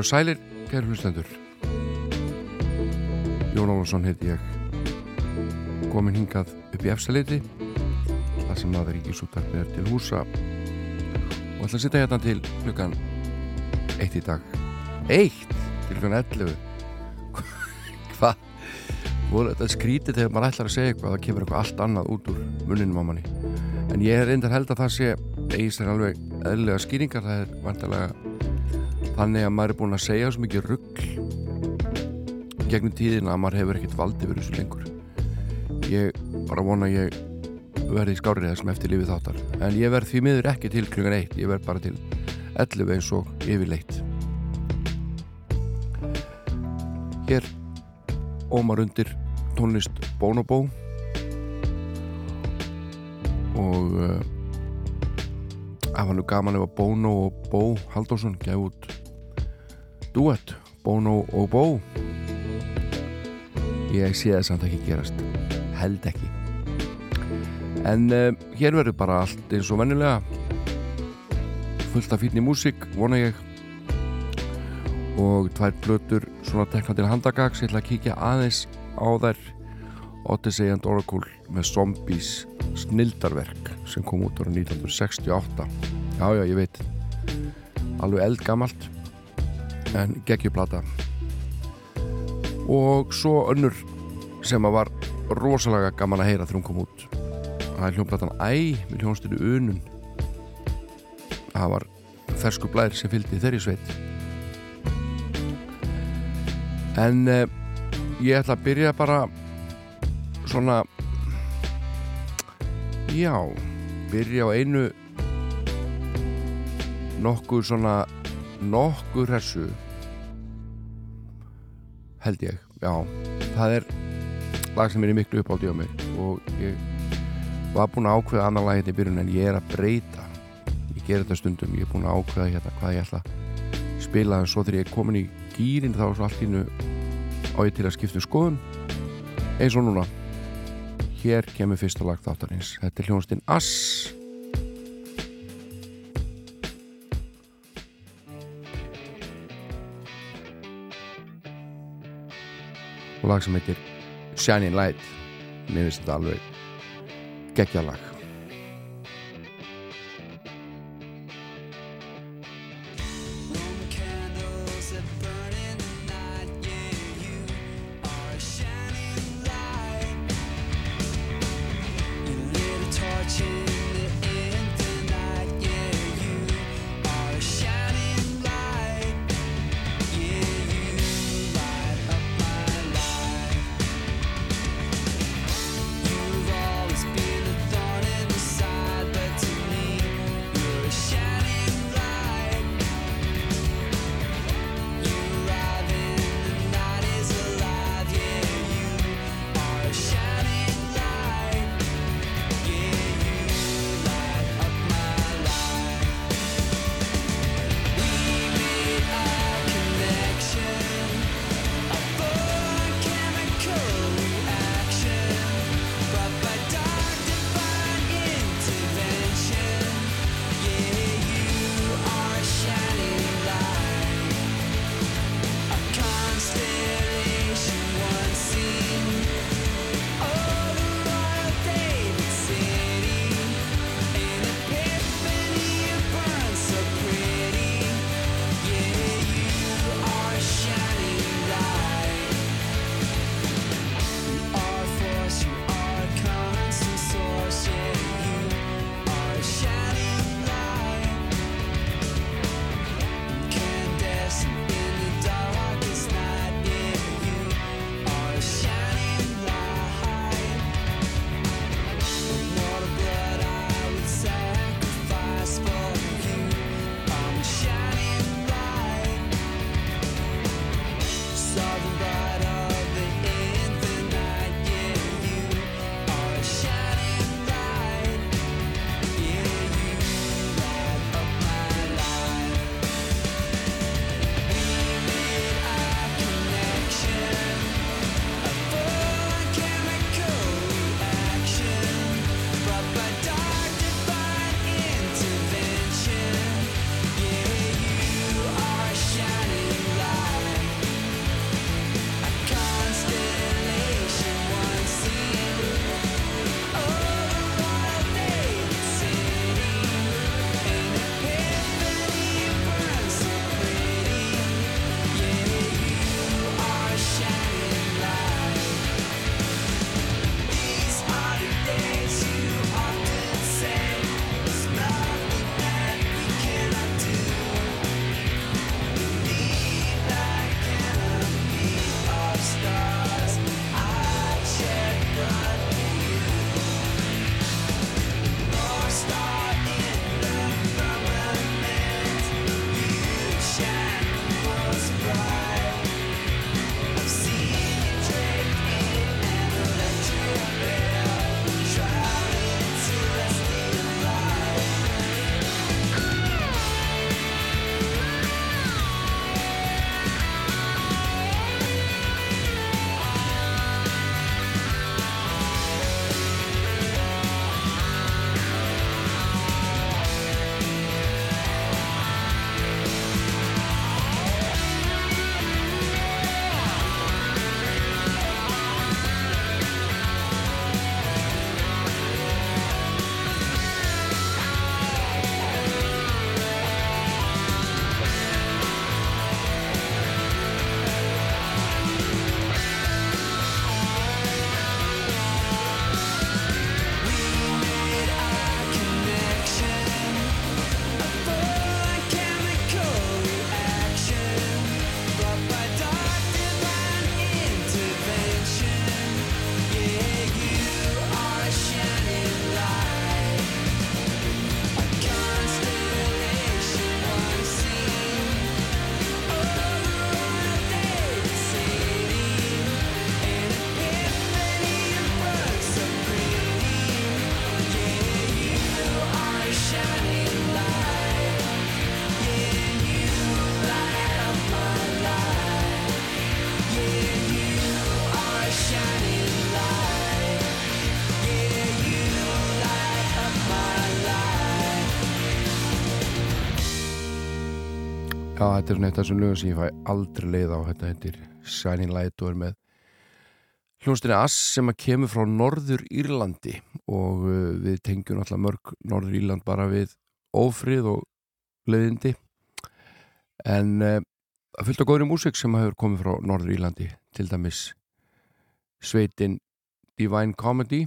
og sælir, kæru hlustendur. Jón Ólafsson heiti ég. Komin hingað upp í efstaleiti þar sem aðeins ríkisúttarpið er til húsa og ætla að sitta hérna til klukkan eitt í dag. Eitt til klukkan 11 hvað þetta skrítið þegar maður ætlar að segja eitthvað það kemur eitthvað allt annað út úr muninum á manni. En ég er reyndar held að það sé eigist er alveg eðlega skýringar það er vantarlega þannig að maður er búin að segja svo mikið ruggl gegnum tíðina að maður hefur ekkert valdi verið svo lengur. Ég bara vona að ég verði í skárið þessum eftir lífið þáttar. En ég verð því miður ekki til klungan eitt ég verð bara til 11 eins og yfirleitt. Hér ómar undir tónlist Bonobo og uh, af hann er gaman ef að Bono og Bo Haldásson gæði út duett Bono og Bo ég sé það samt ekki gerast. Held ekki. En uh, hér verður bara allt eins og vennilega fullt af fítni músík vona ég. Og tvær blötur svona tekna til handagags ég ætla að kíkja aðeins á þær. Odyssey and Oracle með Zombies snildarverk sem kom út ára 1968 já já ég veit. Alveg eldgamalt en geggjuplata og svo önnur sem að var rosalega gaman að heyra þegar hún kom út. Það er hljónplatan Æ með hljónstinu Unun. Það var fersku blær sem fylgdi þeirri sveit. En eh, ég ætla að byrja bara svona já byrja á einu nokkuð svona nokkuð hressu. Held ég já, það er lag sem er miklu uppáldi á mig og ég var búin að ákveða annan lag hérna í byrjun en ég er að breyta. Ég ger þetta stundum, ég er búin að ákveða hérna hvað ég ætla að spila en svo þegar ég er komin í gýrin þá er svo allt ínu á ég til að skipta um skoðun. Eins og núna. Hér kemur fyrsta lag þáttarins. Þetta er hljónstinn Ass lag sem heitir Shining Light. Mér finnst þetta alveg geggja lag Já, þetta er svona eitt af þessum lögum sem ég fæ aldrei leið á. Þetta heitir Shining Light og er með hljónstinni Ass sem að kemur frá Norður Írlandi og uh, við tengjum alltaf mörg Norður Írland bara við ófrið og leiðindi. En uh, það fylgta góðri músik sem hefur komið frá Norður Írlandi, til dæmis sveitin Divine Comedy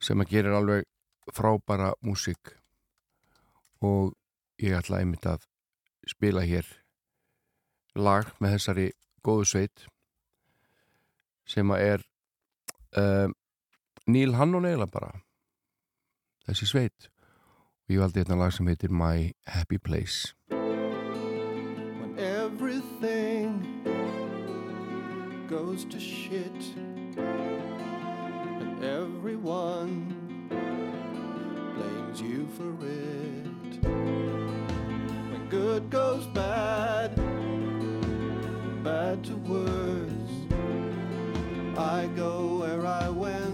sem að gerir alveg frábæra músik og ég ætla einmitt að spila hér lag með þessari góðu sveit sem að er uh, Neil Hannon eiginlega bara þessi sveit. Og ég valdi hérna lag sem heitir My Happy Place. When everything goes to shit and everyone blames you for it good goes bad, bad to worse. I go where I went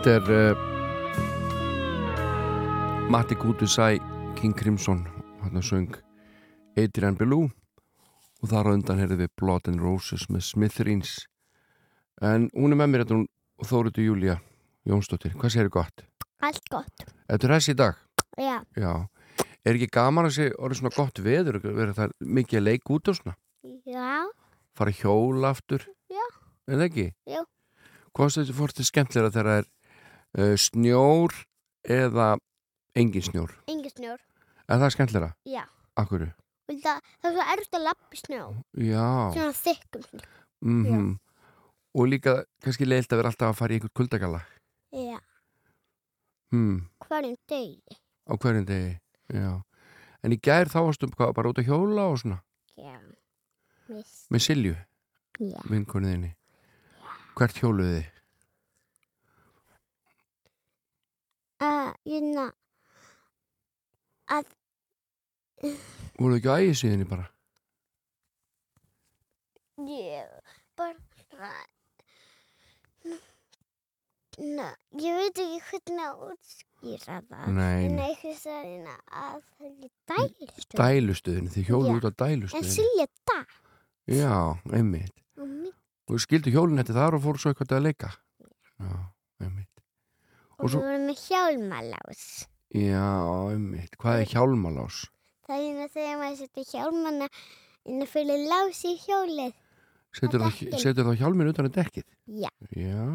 Þetta er uh, Matti Gútusæ King Crimson hann söng Adrian Belew og þar á undan heyrðum við Blood and Roses með Smithereens en hún er með mér þetta hún Þóruðu Júlía Jónsdóttir, hvað séu gott? Allt gott. Þetta er þessi dag? Já. Já. Er ekki gaman að sé orðið svona gott veður verður það mikið að leika út og svona Já. fara hjóla aftur Já. Er það ekki? Jú. Hvað finnst þetta fórst skemmtilega þegar það er uh, snjór eða engin snjór? Engi snjór. Er það skemmtilega? Já. Akkur? Það, það er svo erfitt að lappa snjó. Já. Svona þykkum snjó. Mm Og líka kannski leilt að vera alltaf að fara í einhvern kuldagalla. Já. Hmm. Hverjum degi. Á hverjum degi. Já. En í gær þá varstum hvað, bara út að hjóla og svona Já. Viss. með Silju, Já. vinkonuðinni. Hvert hjóluðu þið? Ég ná að Voruðu ekki á ægisíðinni bara? ég bara Ná, ég veit ekki hvernig að útskýra það. Nei, En eitthvað sæðina að það er dælistöð. Dælustöðin, þið hjóluðu Já. út á En dælustöðin. Silja dag. Já, einmitt. Og þið skildu hjólinn eftir þar og fóru svo eitthvað að leika. Já, einmitt. Og og svo- við vorum með hjálmalás. Já, einmitt. Hvað er hjálmalás? Það er hérna þegar maður setur hjálmana inn að fyrir lás í hjólið. Setur Á það, dekkin. setur það hjálminn utan að dekkið? Já. Já.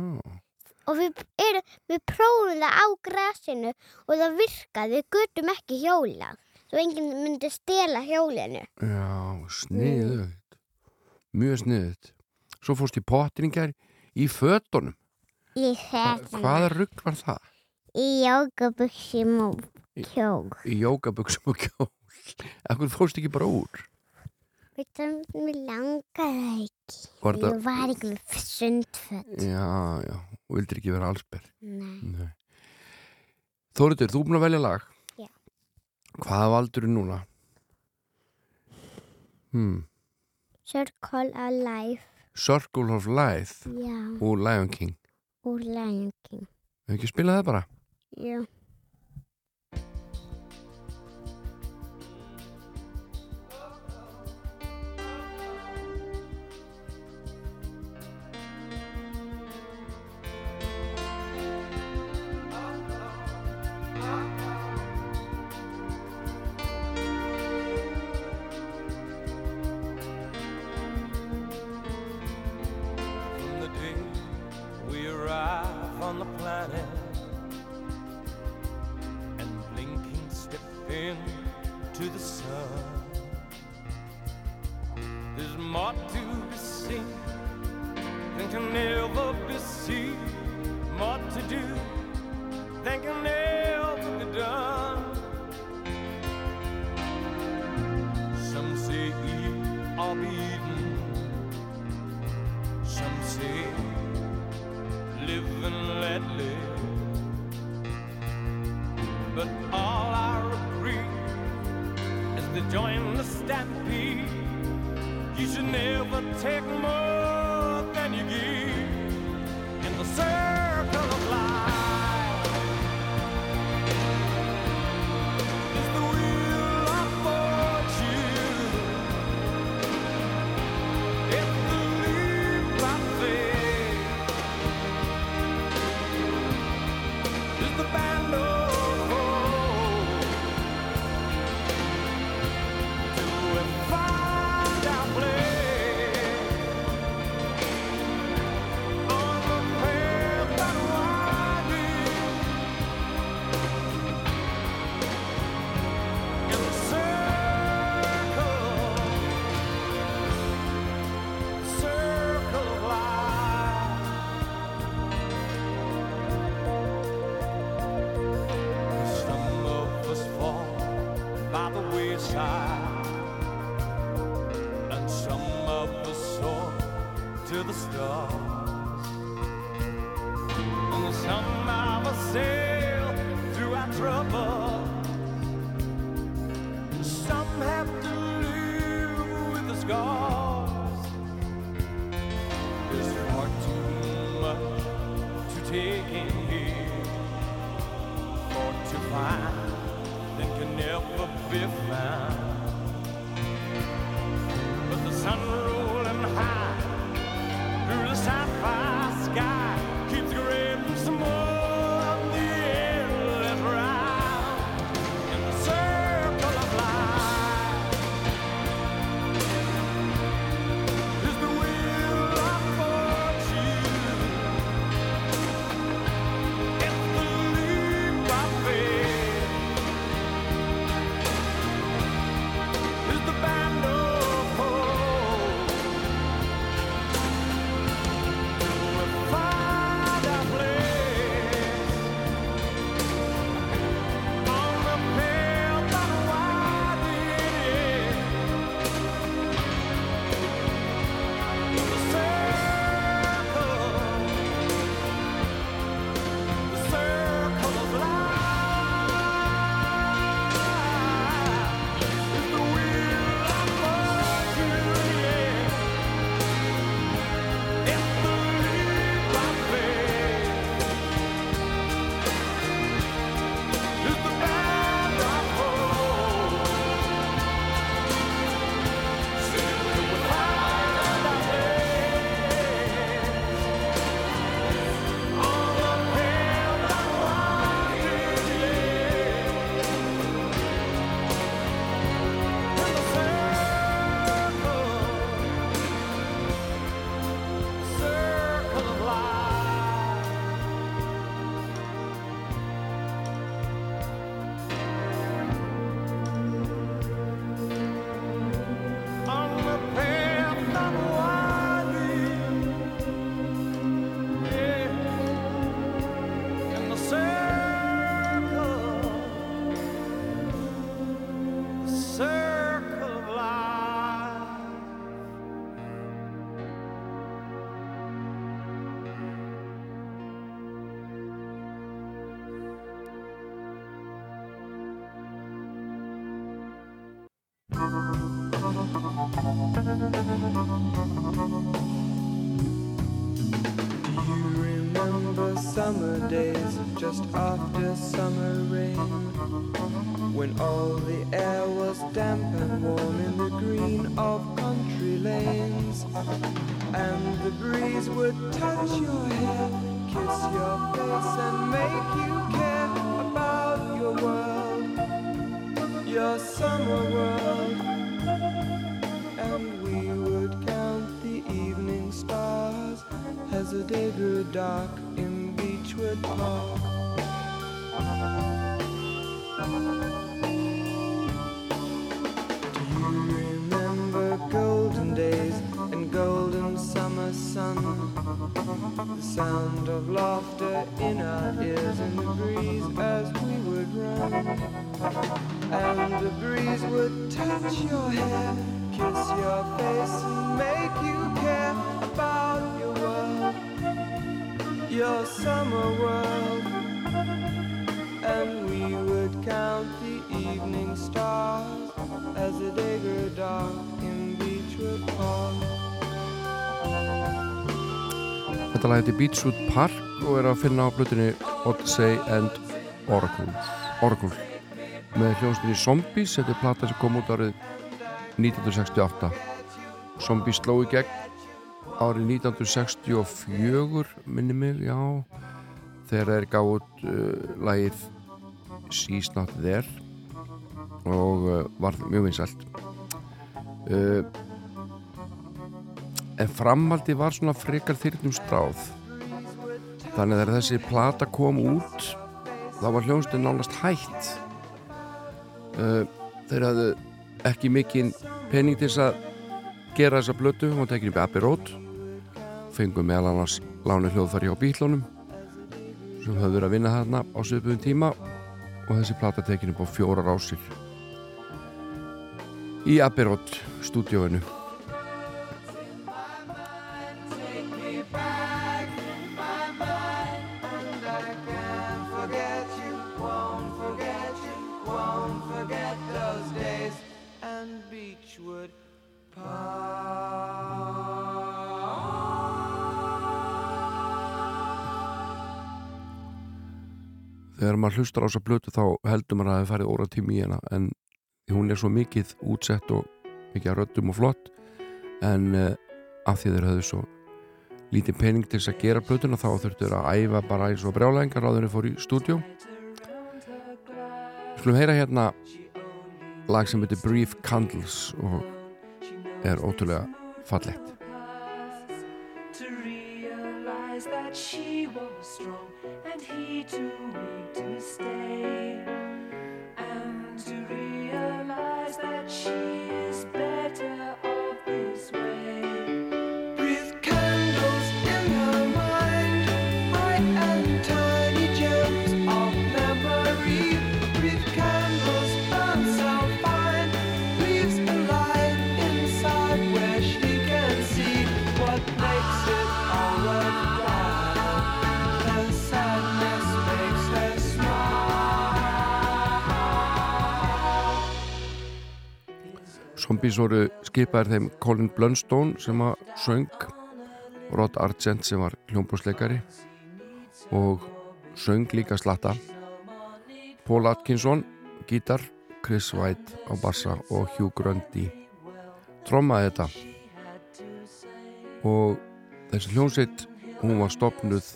Og við, er, við prófum það á grasinu og það virkaði. Við gutum ekki hjólað. Svo enginn myndi stela hjólinu. Já, sniðugt. Mjög sniðugt. Svo fórst í potringar í fötunum. Þetta. hvaða rugg var það? Í jógabuxum og kjól. Í jógabuxum og kjól. Ekkur fórst ekki bara úr? Við mér langaði ekki. Var þetta- Ég var ekki með sundföt. Já, já. Og vildir ekki vera allsberg. Nei. Nei. Þóriður, þú er búin að velja lag. Já. Hvað valdur þú núna? Hmm. Circle Alive. Circle of Life Já. úr Lion King. Úr King. Hefur ekki spilað það bara? Já. On the Þetta lag heitir Beachwood Park og er að finna á blutinni Odyssey and Oracle, Oracle. með hljóðstunni Zombies þetta er plata sem kom út árið 1968 Zombies sló í gegn árið 1964 minni mig, já. Þegar þeir gáð út uh, lagið She's Not There og uh, var mjög vinsælt. Uh, en framhaldi var svona frekar þyrnum stráð. Þannig að þegar þessi plata kom út þá var hljónstin nánast hætt. Uh, þeir hafðu ekki mikinn pening til þess að gera þessa blötu og tekin upp Abbey Road. Fengum meðal annars láni hljóðfæri á bílónum sem höfðu verið að vinna þarna á söpum tíma og þessi plata tekin upp á fjórar ásir. Í Abbey Road stúdíóinu maður hlustar á þessa blötu þá heldur maður að það farið óra tími í hana. En hún er svo mikið útsett og mikið að röddum og flott en uh, af því þeir höfðu svo lítið pening til þess að gera blötuna þá þurftu þeir að æfa bara eins og brjálæðingar á þeirri fór í stúdjó Skulum heyra hérna lag sem heitir Brief Candles og er ótrúlega fallegt Zombies voru skipaðir þeim Colin Blunstone sem að söng Rod Argent sem var hljómbúsleikari og söng líka slatta Paul Atkinson gítar, Chris White á bassa og Hugh Grundy trommaði þetta og þessi hljómsveit hún var stopnuð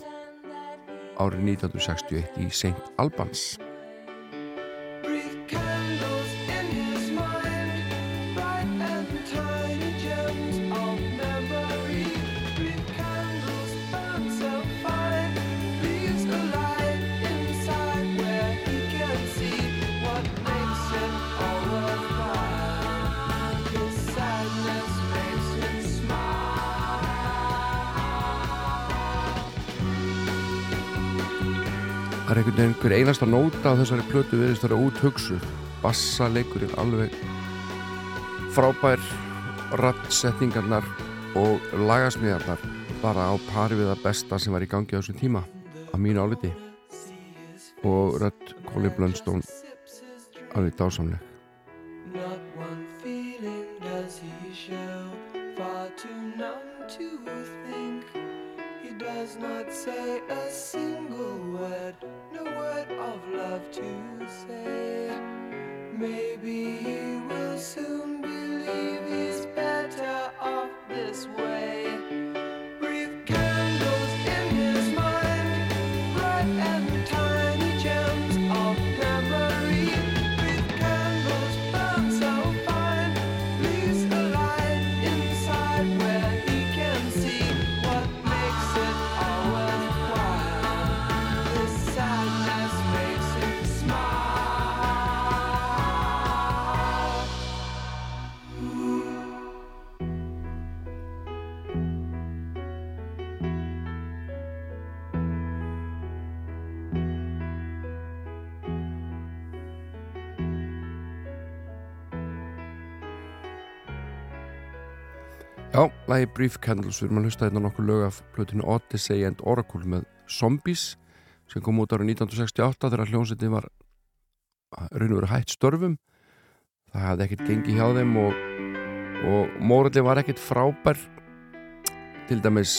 árið 1961 í St. Albans er einhvern veginn hver einasta nóta á þessari plötu viðist vera út hugsuð bassaleikurinn alveg frábær rattsetningarnar og lagasmíðarnar bara á pari við það besta sem var í gangi á þessum tíma að mínu áliti. Og rött Colin Blunstone alveg dásamleg. Not one feeling does he show, far too numb to does not say a single word, no word of love to say. Maybe he will soon lagi Brief Candles, við erum að hlusta hérna nokkuð lög af plötinu Odyssey and Oracle með Zombies sem kom út árið 1968 þegar hljómsveitin var raun og verið hætt störfum. Það hefði ekkert gengið hjá þeim og, og móralli var ekkert frábær. Til dæmis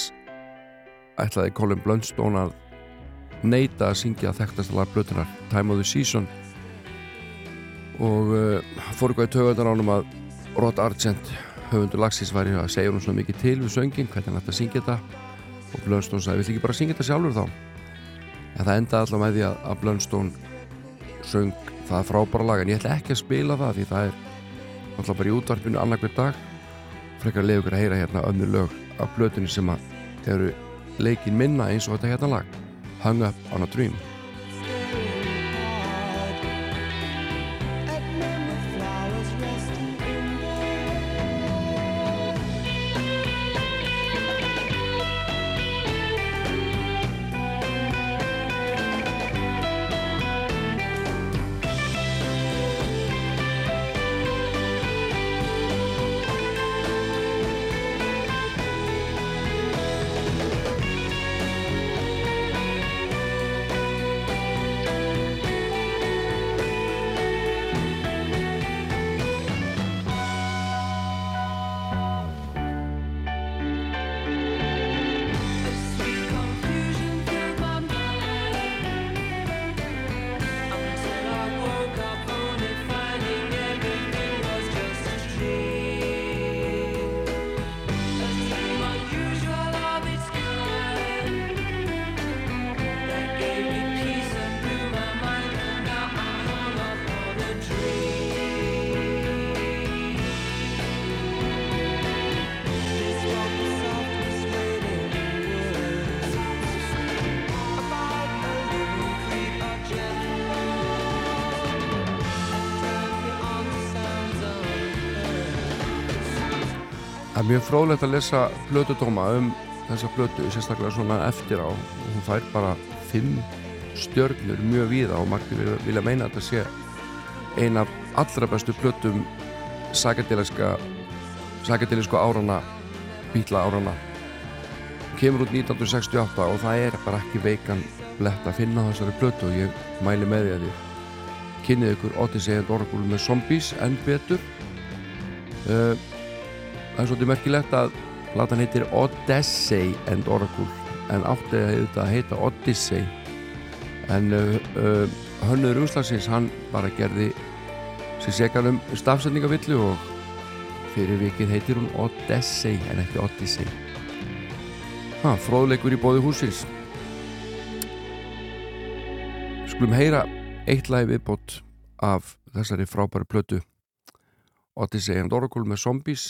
ætlaði Colin Blunstone að neyta að syngja þekktastalega blötunar Time of the Season. Og uh, fór eitthvað í tögundar ánum að Rod Argent höfundur lagsins væri að segja hún svona mikið til við söngin, hvernig hann ætti að syngja þetta. Og Blunstone sagði, vill ekki bara syngja þetta sjálfur þá? En það endaði alltaf með því að, að Blunstone söng það frábæra lag en ég ætla ekki að spila það því það er alltaf bara í útvarpinu annarkveð dag. Frekar leiða ykkur að heyra hérna önnur lög af blötunni sem að eru leikin minna eins og þetta hérna lag Hung Up on a Dream mjög fróðlegt að lesa blötudóma um þessa blötu, sérstaklega svona eftir á. Og hún fær bara fimm stjörnur mjög víða og margir vilja, meina að þetta sé ein af allra bestu blötum sakadelisko árana bíla árana kemur út 1968 og það er bara ekki veikan blett að finna þessari blötu og ég mæli með því að þið kynnið ykkur Odyssey and Oracle með Zombies en betur. Uh, það er svolítið merkilegt að platan heitir Odyssey and Oracle en átti að heita Odyssey. En uh, uh, hönnur umslagsins hann bara gerði sér segan um stafsendingavillu og fyrir vikið heitir hún Odyssey en ekki Odyssey. Ha, fróðleikur í bóði húsins skulum heyra eitt lagi viðbót af þessari frábæri plötu Odyssey and Oracle með Zombies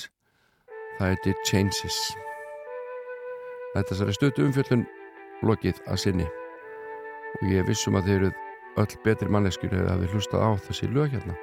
það heitir Changes. Þetta er stötu umfjöllun lokið að sinni. Og ég vissum að þeir eru öll betri manneskjur eða að þið hlustað á þessi lög hérna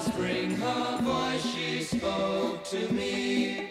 spring her voice. She spoke to me.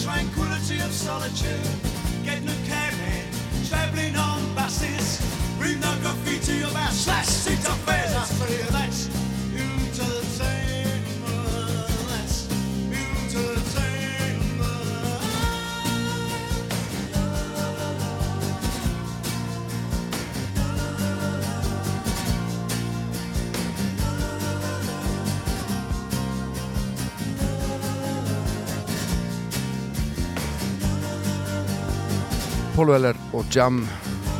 tranquility of solitude. Getting a cab in, traveling on buses, reading the graffiti about slash city. Pólvelar og Jam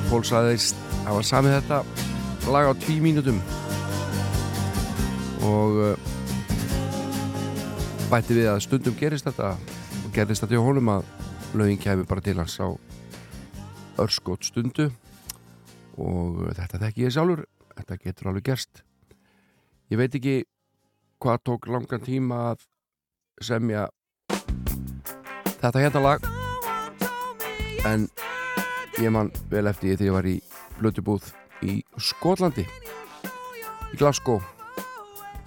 Pól saðist að var samið þetta lag á tví mínutum og eh, bætti við að stundum gerist þetta og gerist þetta hjá honum að lögin kemi bara til hans á örskot stundu. Og þetta þekk ég sjálfur þetta getur alveg gerst. Ég veit ekki hvað tók langan tíma að semja þetta hérna lag en ég man vel eftir ég þegar ég var í blödubúð í Skotlandi í Glasgow.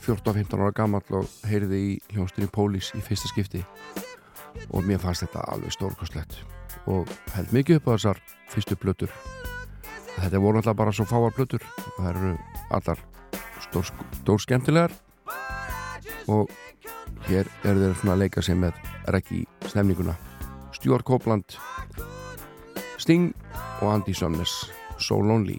14-15 ára gammal og heyrði í hljónstunni Pólís í fyrsta skipti. Og mér fannst þetta alveg stórkostlegt og held mikið upp á þessar fyrstu blötur þetta voru alltaf bara svo fáar blötur það eru allar stór, stór skemmtilegar og hér eru þeir svona að leika sig með reggi snemninguna Stjórn Kópland Sting og Andy Summers So Lonely.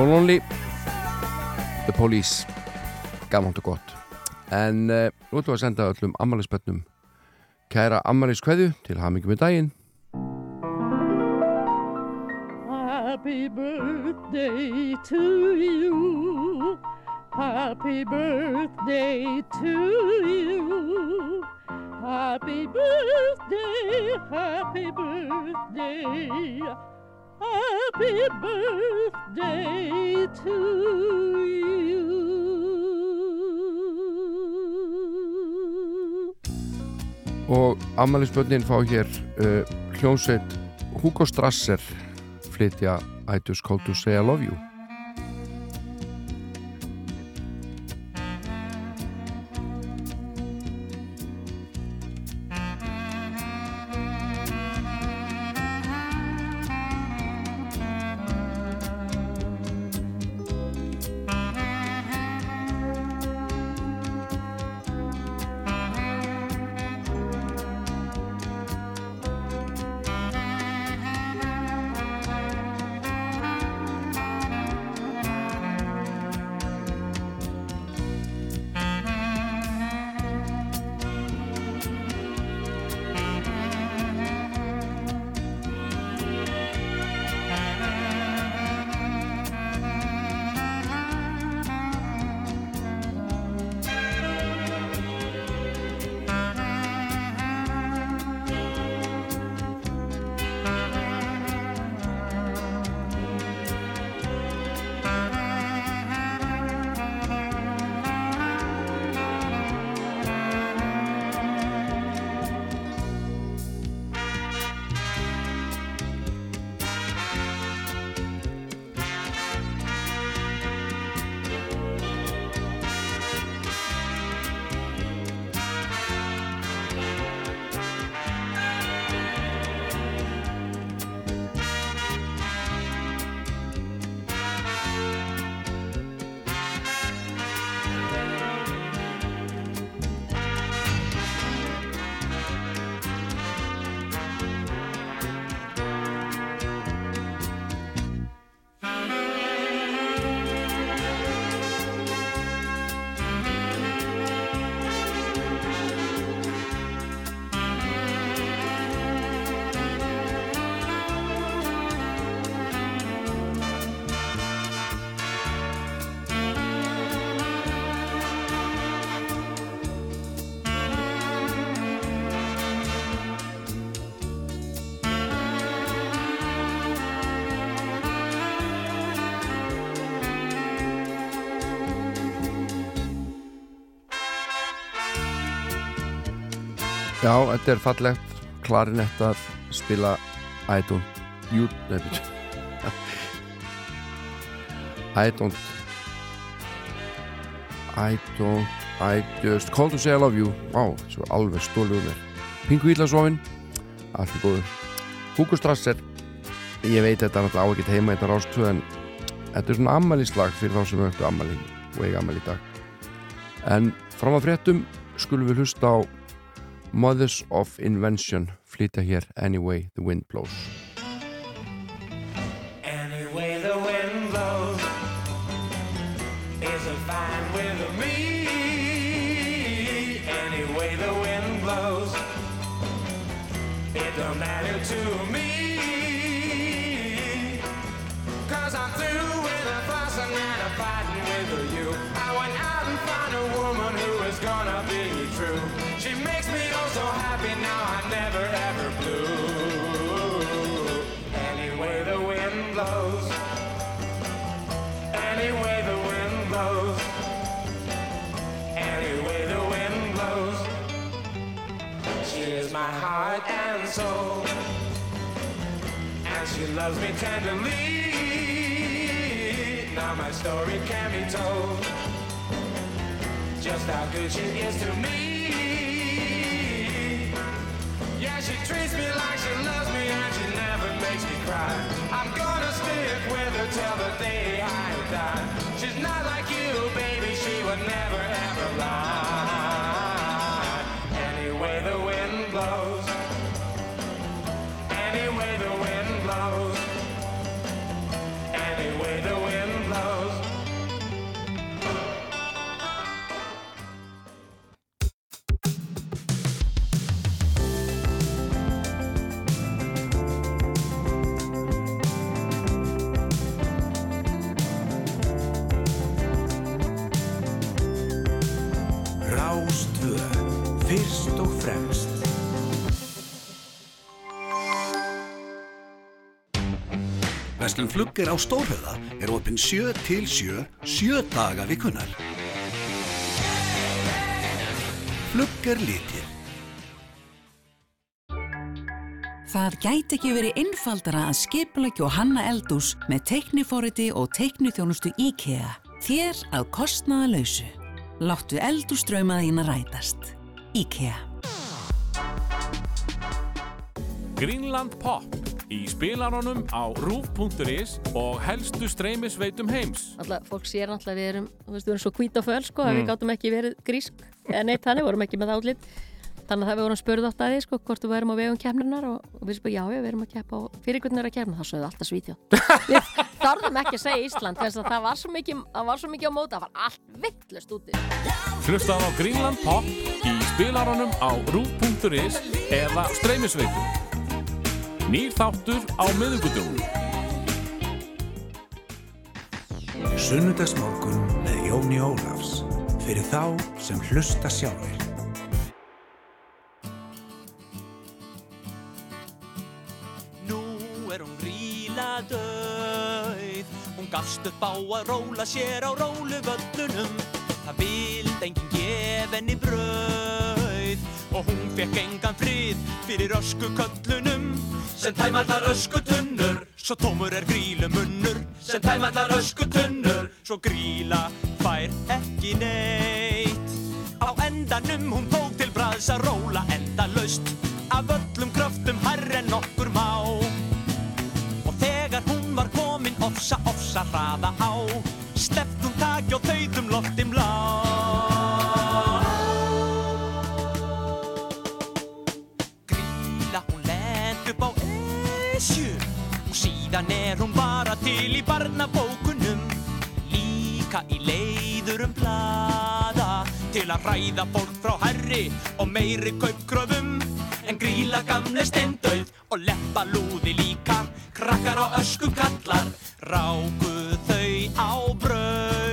So Lonely The Police. Gamont og gott. En eh, nú ætlum við að senda öllum ammaliðspötnum Kæra ammaliðskveðu til hamingjum í daginn. Og ammælisbönnin fá hér uh, hljónsveit Hugo Strasser flytja I just called to say I love you Já, þetta er fallegt. Klarinett að spila I don't you, byrju. I don't I don't I just call to say I love you. Vá, svo alveg stólið um mér. Pingu Ílasofin, allt er góður Hugo Strasser ég veit þetta náttúrulega á ekkert heima þetta rástu en þetta er svona ammælislag fyrir þá sem höfðu ammæli og eiga ammæli í dag. En fram að fréttum skulum við hlusta á Mothers of Invention flytja hér Anyway the Wind Blows heart and soul. And she loves me tenderly. Now my story can be told. Just how good she is to me. Yeah, she treats me like she loves me and she never makes me cry. I'm gonna stick with her till the day I die. She's not like you, baby, she would never ever lie. Flugger á Stórhöða er opinn 7 til 7, 7 daga vikunar. Flugger litir. Það gæti ekki verið einfaldara að skipulegja og hanna eldús með teikniforriti og teikniþjónustu IKEA. Þér að kostnaða lausu. Láttu eldúsdrauma þína rætast. IKEA. Greenland Pop í spilaranum á roof.is og helstu streymisveitum heims. Alltaf, fólk sér að við erum, þú veist, við erum svo hvít og föl, sko, Mm. við gátum ekki verið grísk, eða neitt þannig, vorum ekki með átlit. Þannig að það við vorum spurð átt að því, sko, hvort við værum á vegum kemlunar og, og við spurðum, já, já, við erum að keppa og fyrir hvernig er að kemna, þá sögðu alltaf Svíþjóð. við þarfum ekki að segja Ísland, þess að það var svo mikið, það var svo mikið á móta, það var allt vittlust úti. Hlustaðu á Greenland Pop í spilaranum á roof.is eða streymisveitum. Nýr þáttur á miðugudögun. Sunnudagsmorgun með Jóni Ólafs fyrir þá sem hlusta sjálfur. Nú er hún ríla döið Hún gafst upp á að róla sér á róluvöllunum Það vild enginn gef henni brauð Og hún fekk engan frið fyrir öskuköllunum. Sem tæmallar öskutunnur. Svo tómur er grílumunnur Sem tæmallar öskutunnur. Svo gríla fær ekki neitt. Á endanum hún tók til bræðs að róla enda laust Af öllum kröftum hærri en okkur má. Og þegar hún var komin ofsa, ofsa hraða á síðan er hún bara til í barnabókunum Líka í leiðurum blada Til að ræða fólk frá herri og meiri kaupkröfum. En gríla gamle steindauð og leppa lúði líka Krakkar á öskum kallar ráku þau á braut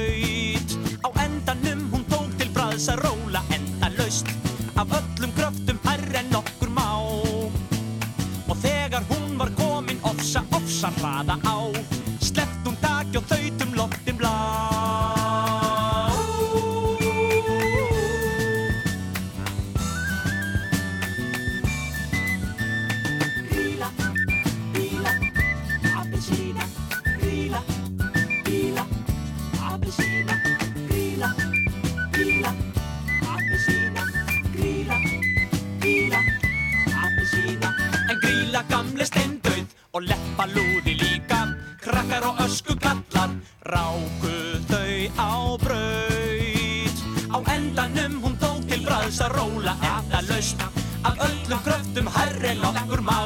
öllum kröftum hærri en okkur má.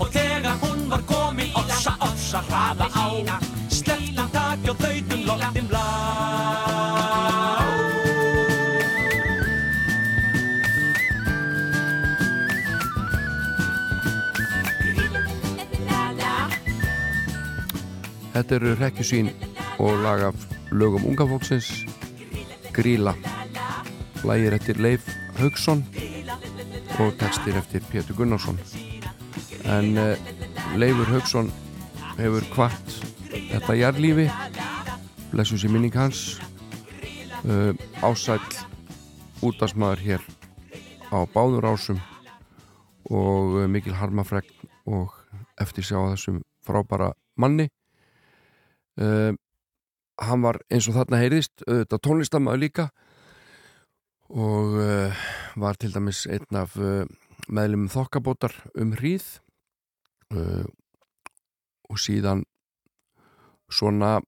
Og þegar hún var komin ofsa, ofsa hraða á. Hún taki og þautum loftin blá. Þetta eru Rekkjusvín og lag af lögum unga fólksins. Gríla Lægir eftir Leif Haugsson og textir eftir Pétur Gunnarsson. En uh, Leifur Haugsson hefur kvart þetta jarlífi blessus í minning hans. Uh, ásæll útastmaður hér á báður ásum og uh, mikil harmafregn og eftir sjá þessum frábæra manni. Uh, hann var eins og þarna heyrðist auðvitað tónlistamæður líka og uh, var til dæmis einn af uh, meðlum þokkabótar um hríð uh, og síðan svona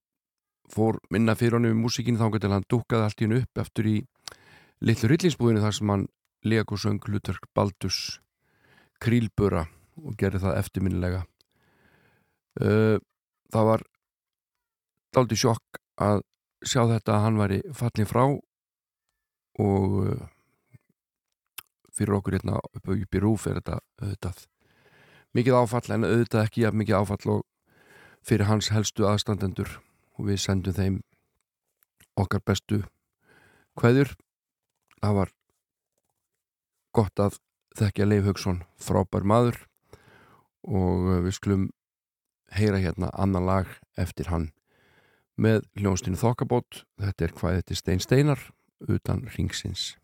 fór minna fyrir honum í músíkinu þá hann dúkkaði allt í hennu upp eftir í litlu rillinsbúðinu þar sem hann leg og söng hlutverk Baldus krílbura og gerði það eftirminnilega. Það var daldi sjokk að sjá þetta að hann væri fallin frá og uh, fyrir okkur hérna upp, í rúf er þetta auðvitað mikið áfall en auðvitað ekki ja, mikið áfall og fyrir hans helstu aðstandendur. Og við sendum þeim okkar bestu kveður það var gott að þekkja Leif Haugsson frábær maður. Og uh, við skulum heyra hérna annan lag eftir hann með hljónstinu Þokkabót. Þetta er hvað þetta er Stein Steinar utan ringsins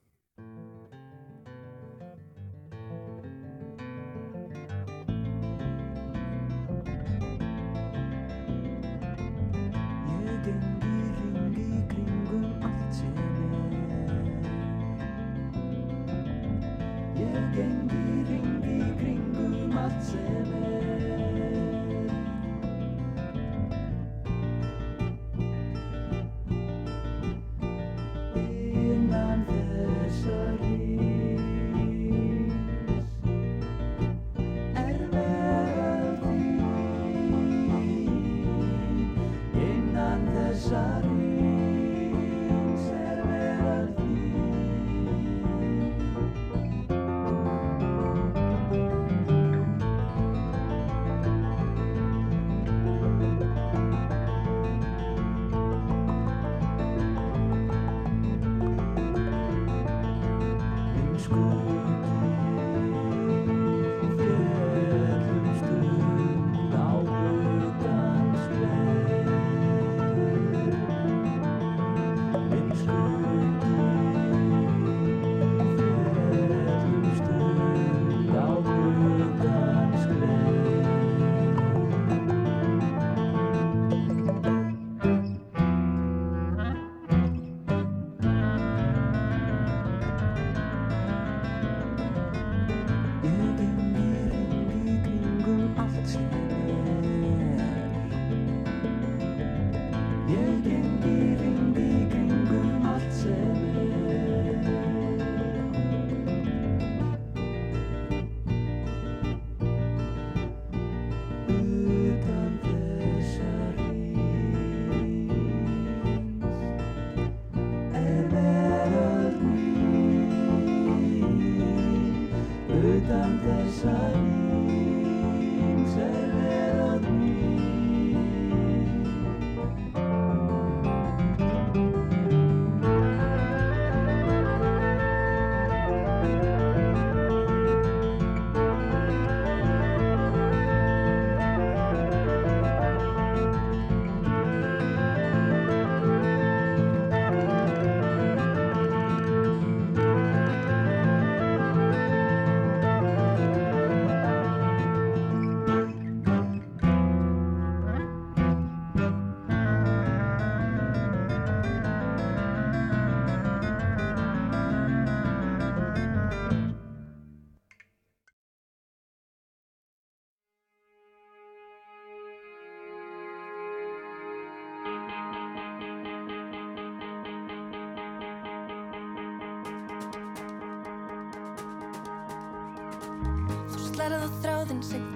slærið á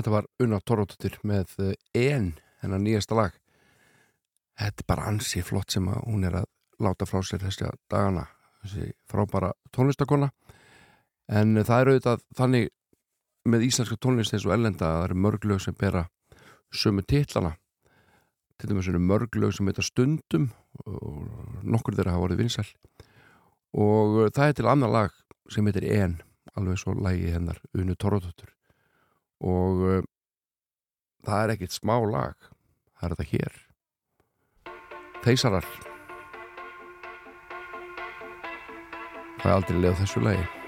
Þetta var Unna Torróttur með eh, En, hennar nýjasta lag. Þetta er bara ansi flott sem að hún er að láta frá sér þessi dagana, þessi frábæra tónlistakona. En það er auðvitað þannig með íslenska tónlist eins og ellenda að það eru mörglög sem bera sömu titlana. Til dæmis eru mörglög sem heita Stundum og nokkur þeirra hafa vorið vinsæl. Og það er til annar lag sem heitir En, alveg svo lagi hennar Unnu Torróttur og uh, það er ekkert smá lag það er þetta hér. Þeisarar það er aldrei leið á þessu lagi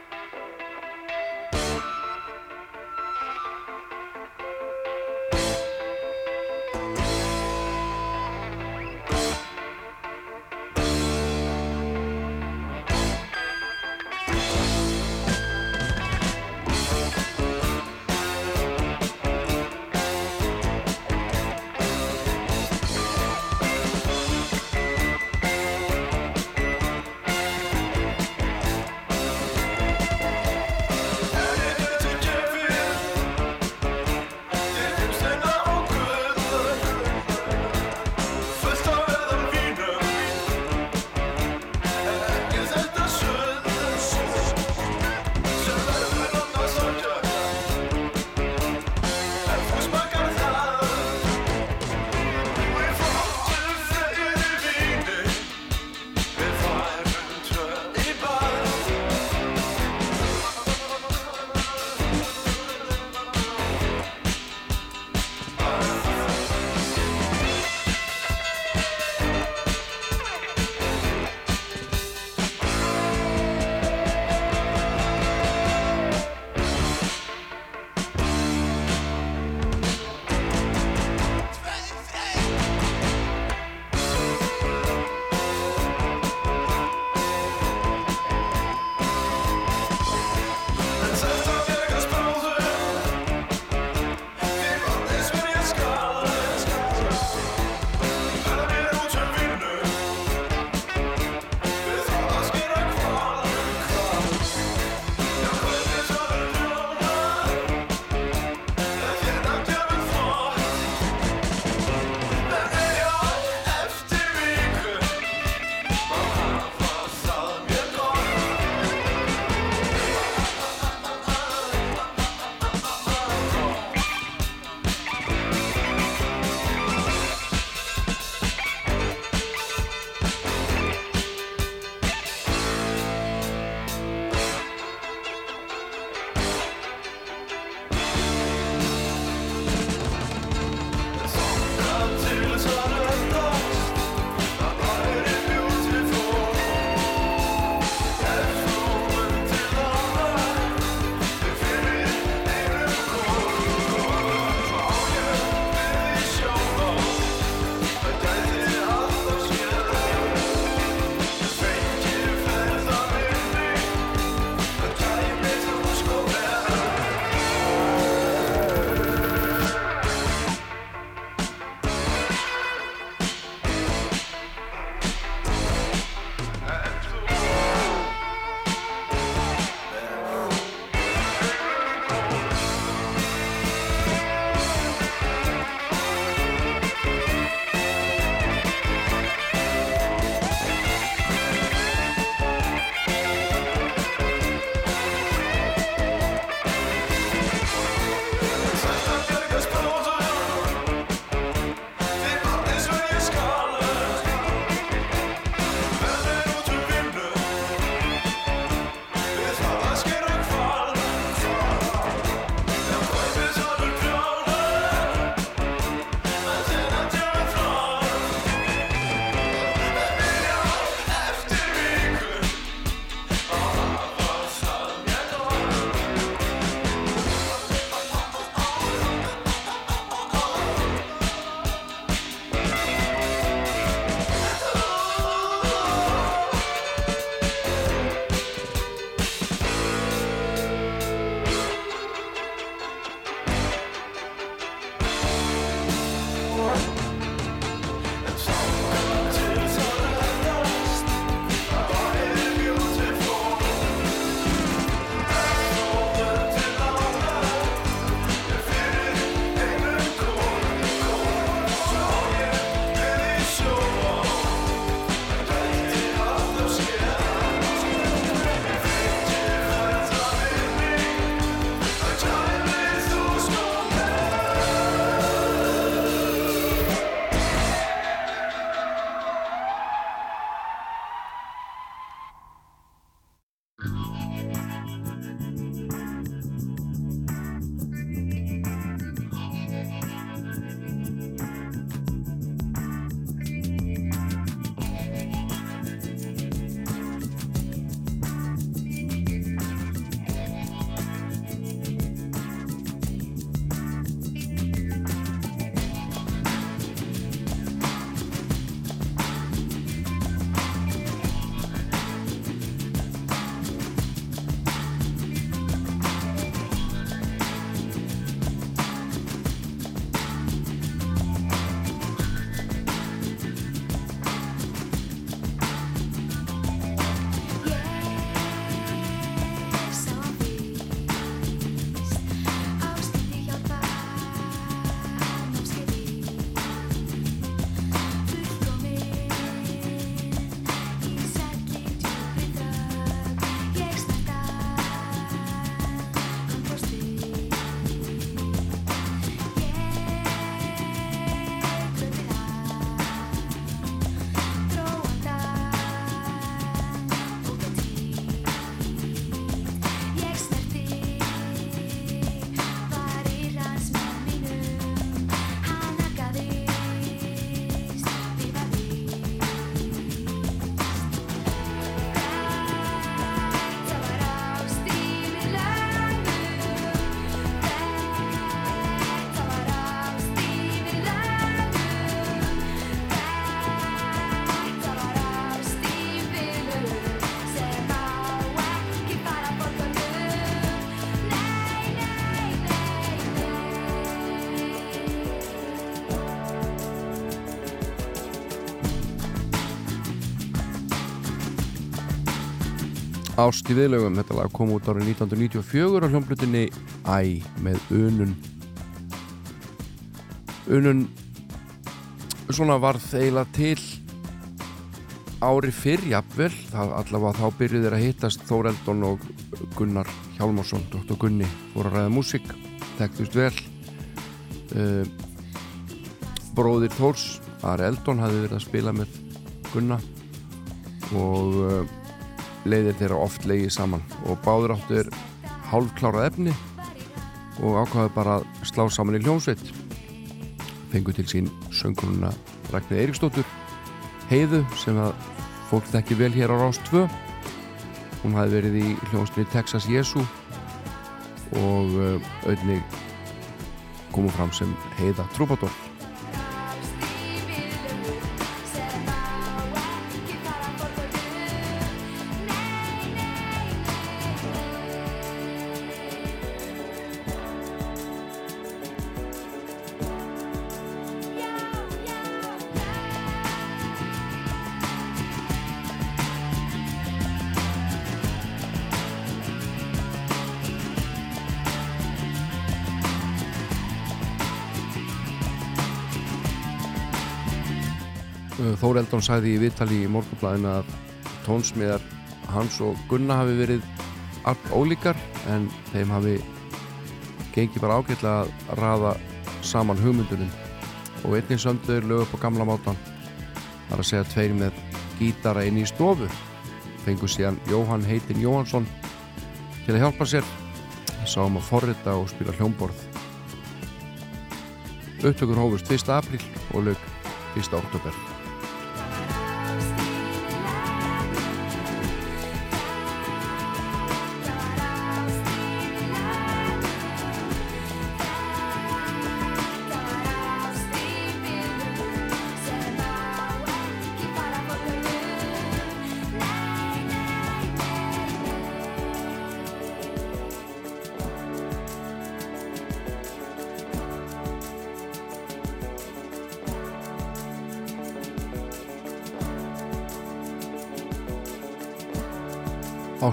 Ást í viðlögum, þetta lag kom út árið 1994 á hljómblutinni Æ með unun. Unun svona varð eiginlega til ári fyrr jafnvel, það allavega þá byrjuð þeir að hittast Þóreldon og Gunnar Hjálmarsson, Dr. Gunni fór að ræða músík, þekktust vel. Uh, bróðir Þórs Ari Eldon hafði verið að spila með Gunna. Og uh, leiðir þeirra oft leiði saman. Og báður áttur hálfklárað efni og ákvaði bara að slá saman í hljómsveit. Fengu til sín sönguruna Ragnir Eiríksdóttur heiðu sem að fólk þekki vel hér á Rást 2 hún hafi verið í hljómsveitinni Texas Jesu og uh, auðnig komu fram sem heiða Trúbadór Eldon sagði í viðtali í morgunblæðinu að tónsmiðar hans og Gunna hafi verið allt ólíkar en þeim hafi gengið bara ágætlega að raða saman hugmyndunum og einnig söndur lög upp á gamla mátan þar að segja tveir með gítara inn í stofu fengu síðan Jóhann Heitin Jóhansson til að hjálpa sér sáum að forrita og spila hljómborð upptökur hófust 1. apríl og lög 1. oktober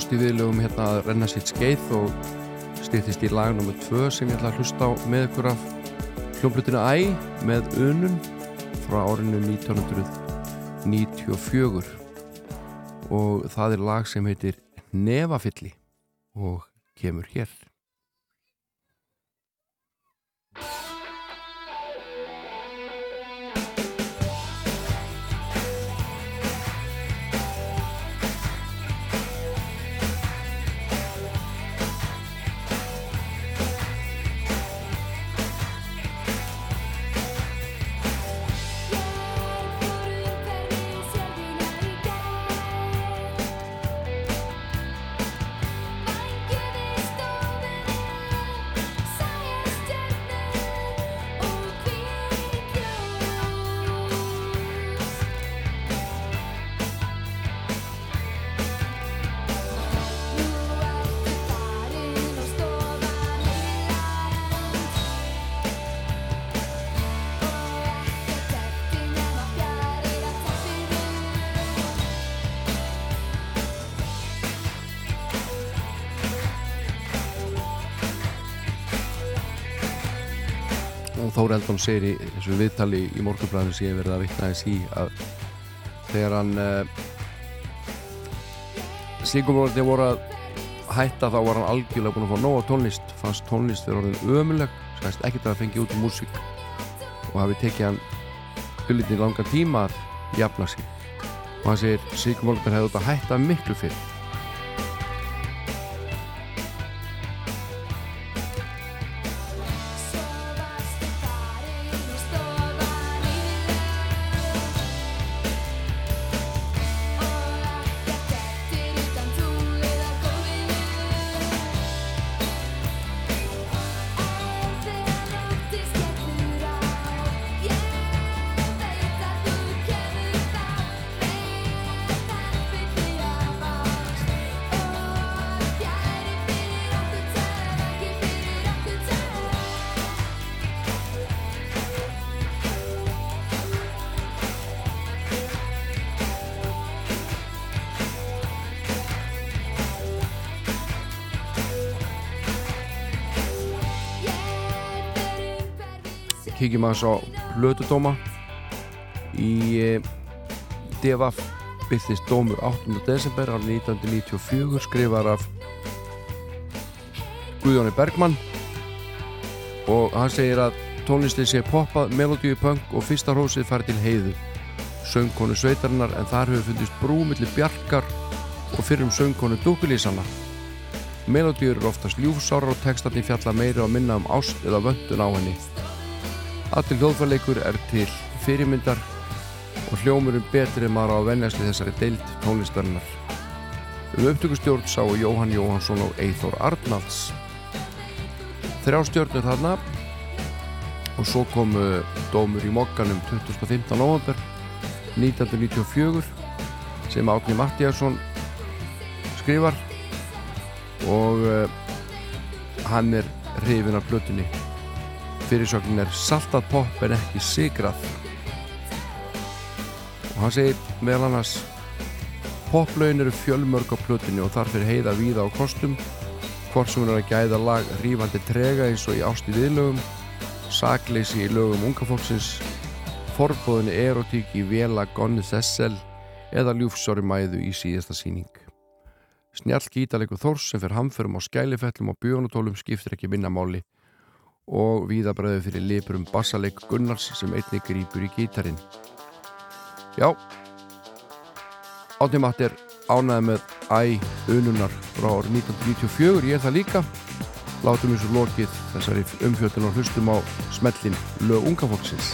ást í viðlögum hérna að renna sitt skeið og stýttist í lag nr. 2 sem ég ætla að hlusta á með ykkur af hljómblutinu Æ með unun frá árinu 1994 og það er lag sem heitir Nefafilli og kemur hér og Þór Eldon segir í þessu viðtali í morgunblæðinu sem ég verið að vitna þess í að þegar hann uh, slíkumorðin voru að hætta þá var hann algjörlega búin að fá nóga tónlist. Fannst tónlist fyrir orðin ömuleg skæst ekkert að fengi út í músík og hafi tekið hann hullitin langan tíma að jafna sig. Og hann segir slíkumorðin hefði að hætta miklu fyrir kíkjum aðeins á hlutudóma í eh, DFF byrðist dómur 8. desember árið 1994 skrifar af Guðjóni Bergmann. Og hann segir að tónlistin sé poppað, melodíu punk og fyrsta hrósið fari til heiðu. Söngkonu sveitarinnar en þar hefur fundist brú millir bjarkar og fyrrum söngkonu dúkulísanna melodíur eru oftast ljúfsárar og textarni fjalla meiri og minna um ást eða vöndun á henni Allir hljóðfærleikur er til fyrirmyndar og hljómurum betri en maður á að venjast í þessari deild tónlistarinnar. Um upptökustjórn sáu Jóhann Jóhansson og Eithor Arnalds. Þrjá stjórnur þarna. Og svo kom uh, dómur í mokkanum 2015. november 1994 sem Átni Mattíasson skrifar. Og uh, hann er hrifin af blötunni fyrirsögnin er saltað pop en ekki sigrað og hann segir meðal annars poplaun eru fjölmörg á plötunni og þarf fyrir heiða víða á kostum. Hvort sem hún er að gæða lag rífandi trega eins og í ásti viðlögum sakleysi í lögum unga fólksins forbóðinni erotík í vela gonni þessel eða ljúfsóri mæðu í síðasta síning snjall gítalegur Þórs sem fyrir hamförum á skælifellum og bjónutólum skiptir ekki minnamáli og víðabræðu fyrir lipurum bassaleik Gunnars sem einnig grýpur í gítarin Já Átni Matt er ánæði með æ ununar frá árið 1994 ég er það líka. Látum eins og lokið þessari umfjöldun og hlustum á smellin lög unga fólksins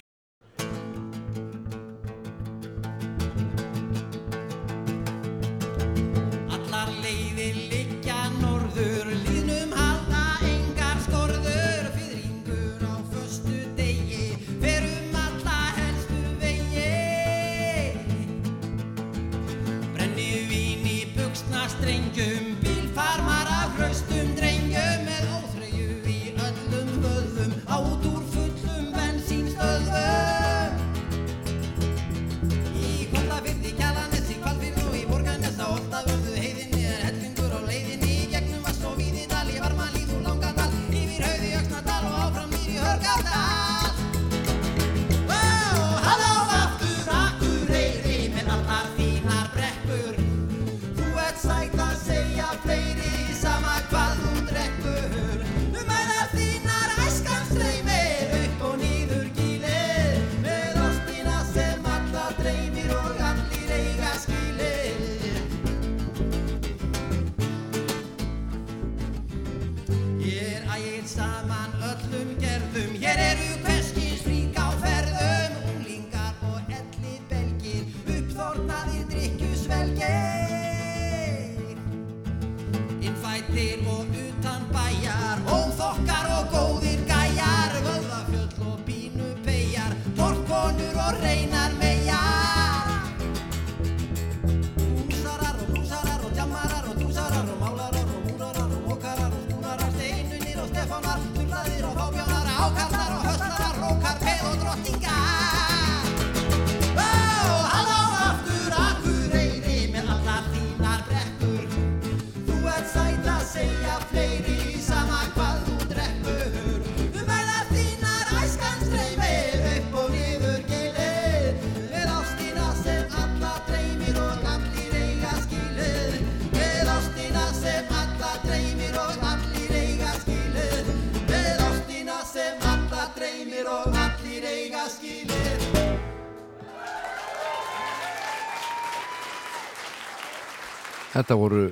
Þetta voru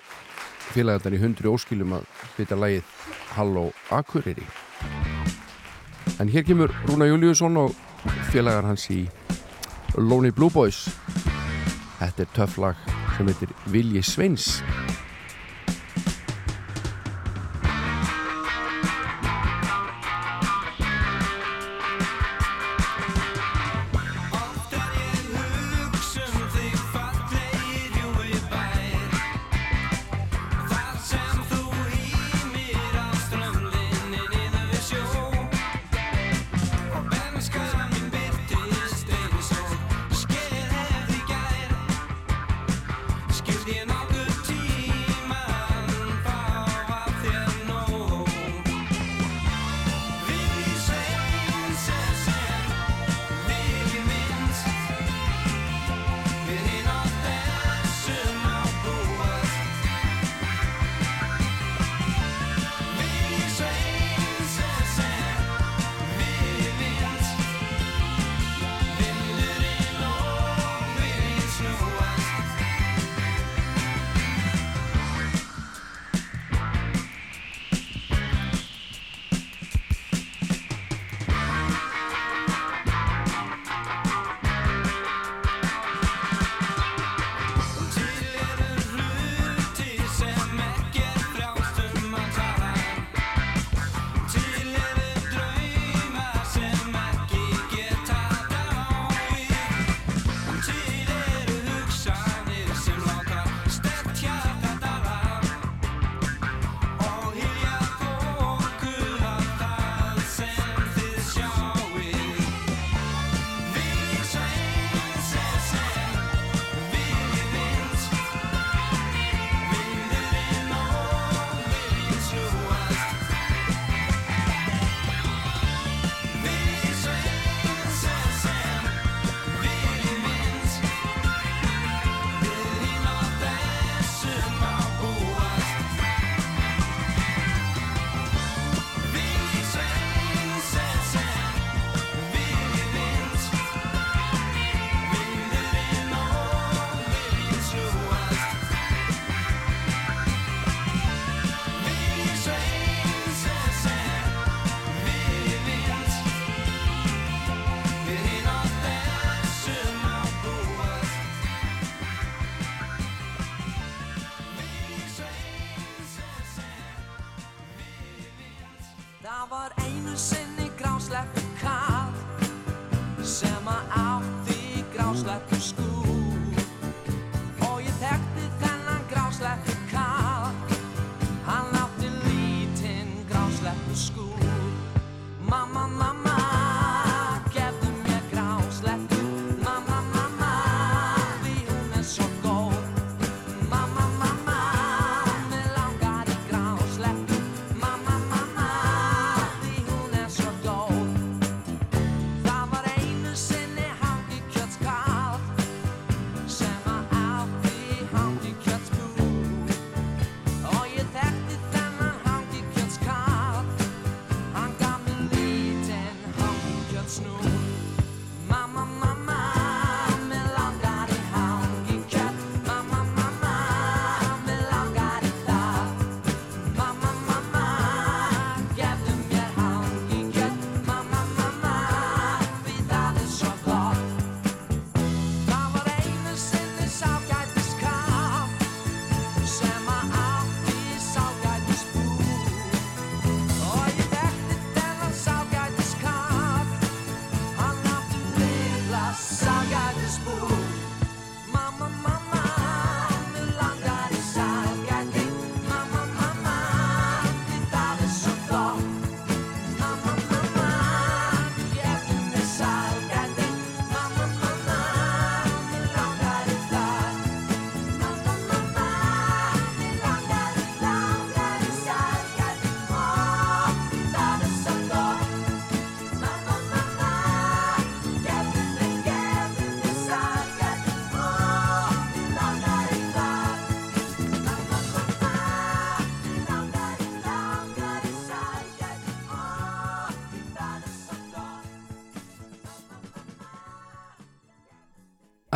félagarnar í hundru óskilum að bytja lægið Halló Akureyri. En hér kemur Rúna Júliusson og félagar hans í Lonely Blue Boys. Þetta er töff lag sem heitir Vilji Sveins.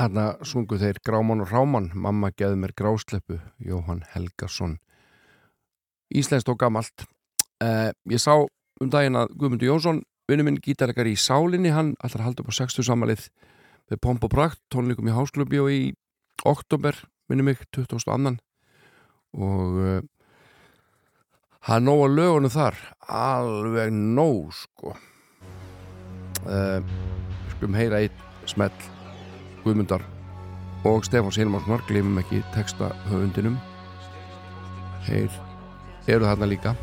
Þarna sungu þeir Gráman og Ráman, mamma geði mér grásleppu, Jóhann Helgason. Íslenskt og gamalt. Eh, ég sá um daginn að Guðmundur Jónsson, vinnu minn gítarekar í Sálinni, hann ætlar að halda upp á 60 samalið með pomp og prakt, tónleikum í Hásklubi og í oktober, minni mig, 22. Og uh, hann nóg að lögunum þar, alveg nóg, sko. Uh, skulum heyra eitt smell Guðmundar og Stefán Sýnumarssonar glemum ekki texta höfundinum þeir eru þarna líka.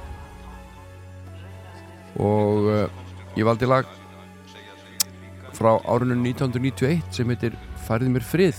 Og uh, ég valdi lag frá árinu 1991 sem heitir Færði mér frið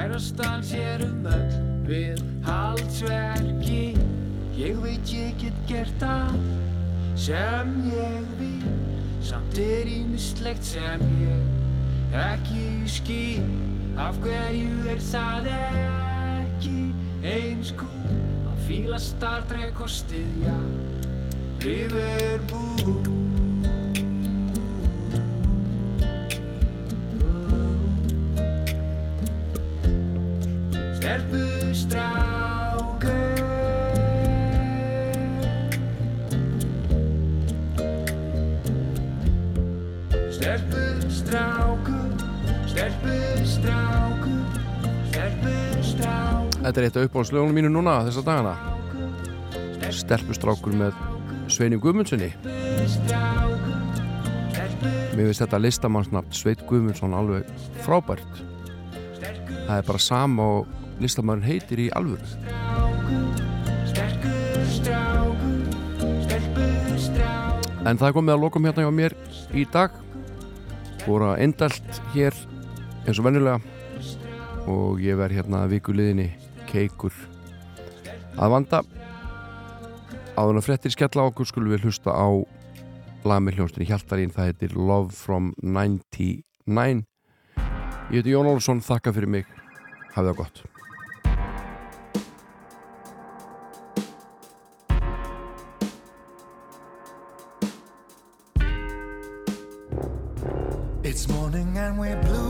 Kærastan sér um öll við haldsverki. Ég veit ég get gert allt sem ég vil. Samt er ímislegt sem ég ekki skil. Af hverju er það ekki eins kúl að fíla Star Trek og styðja Liverpool Þetta er eitt af uppáhaldslögunum mínu núna þessa dagana. Stelpustrákur með Sveini Guðmundssoni Mér finnst þetta listamannsnafn Sveit Guðmundsson alveg frábært. Það er bara sama og listamann heitir í alvöru. En það komið að lokum hérna hjá mér í dag. Voru að endalt hér eins og venjulega. Og ég verð hérna að vikuliðinni keikur að vanda. Áður en frettir skella okkur skulum við hlusta á lag með hljónstinni Hjaltarín. Það heitir Love from 99 Ég heiti Jón Olsson, þakka fyrir mig. Hafið það gott. It's morning and we're blue.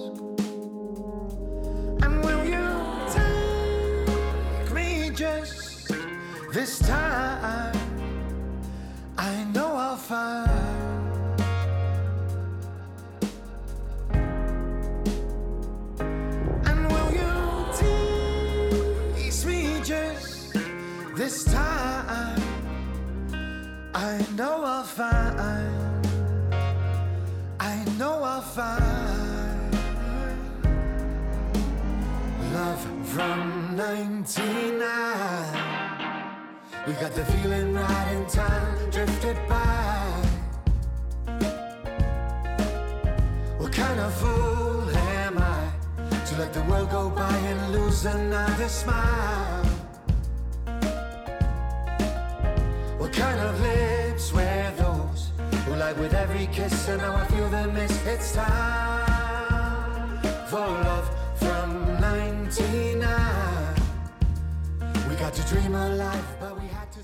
This time? I know I'll find. And will you tease me just this time? I know I'll find. I know I'll find love from 99. We got the feeling right in time, drifted by. What kind of fool am I to let the world go by and lose another smile? What kind of lips were those who lie with every kiss and now I feel the miss? It's time for love to dream alive, but we had to.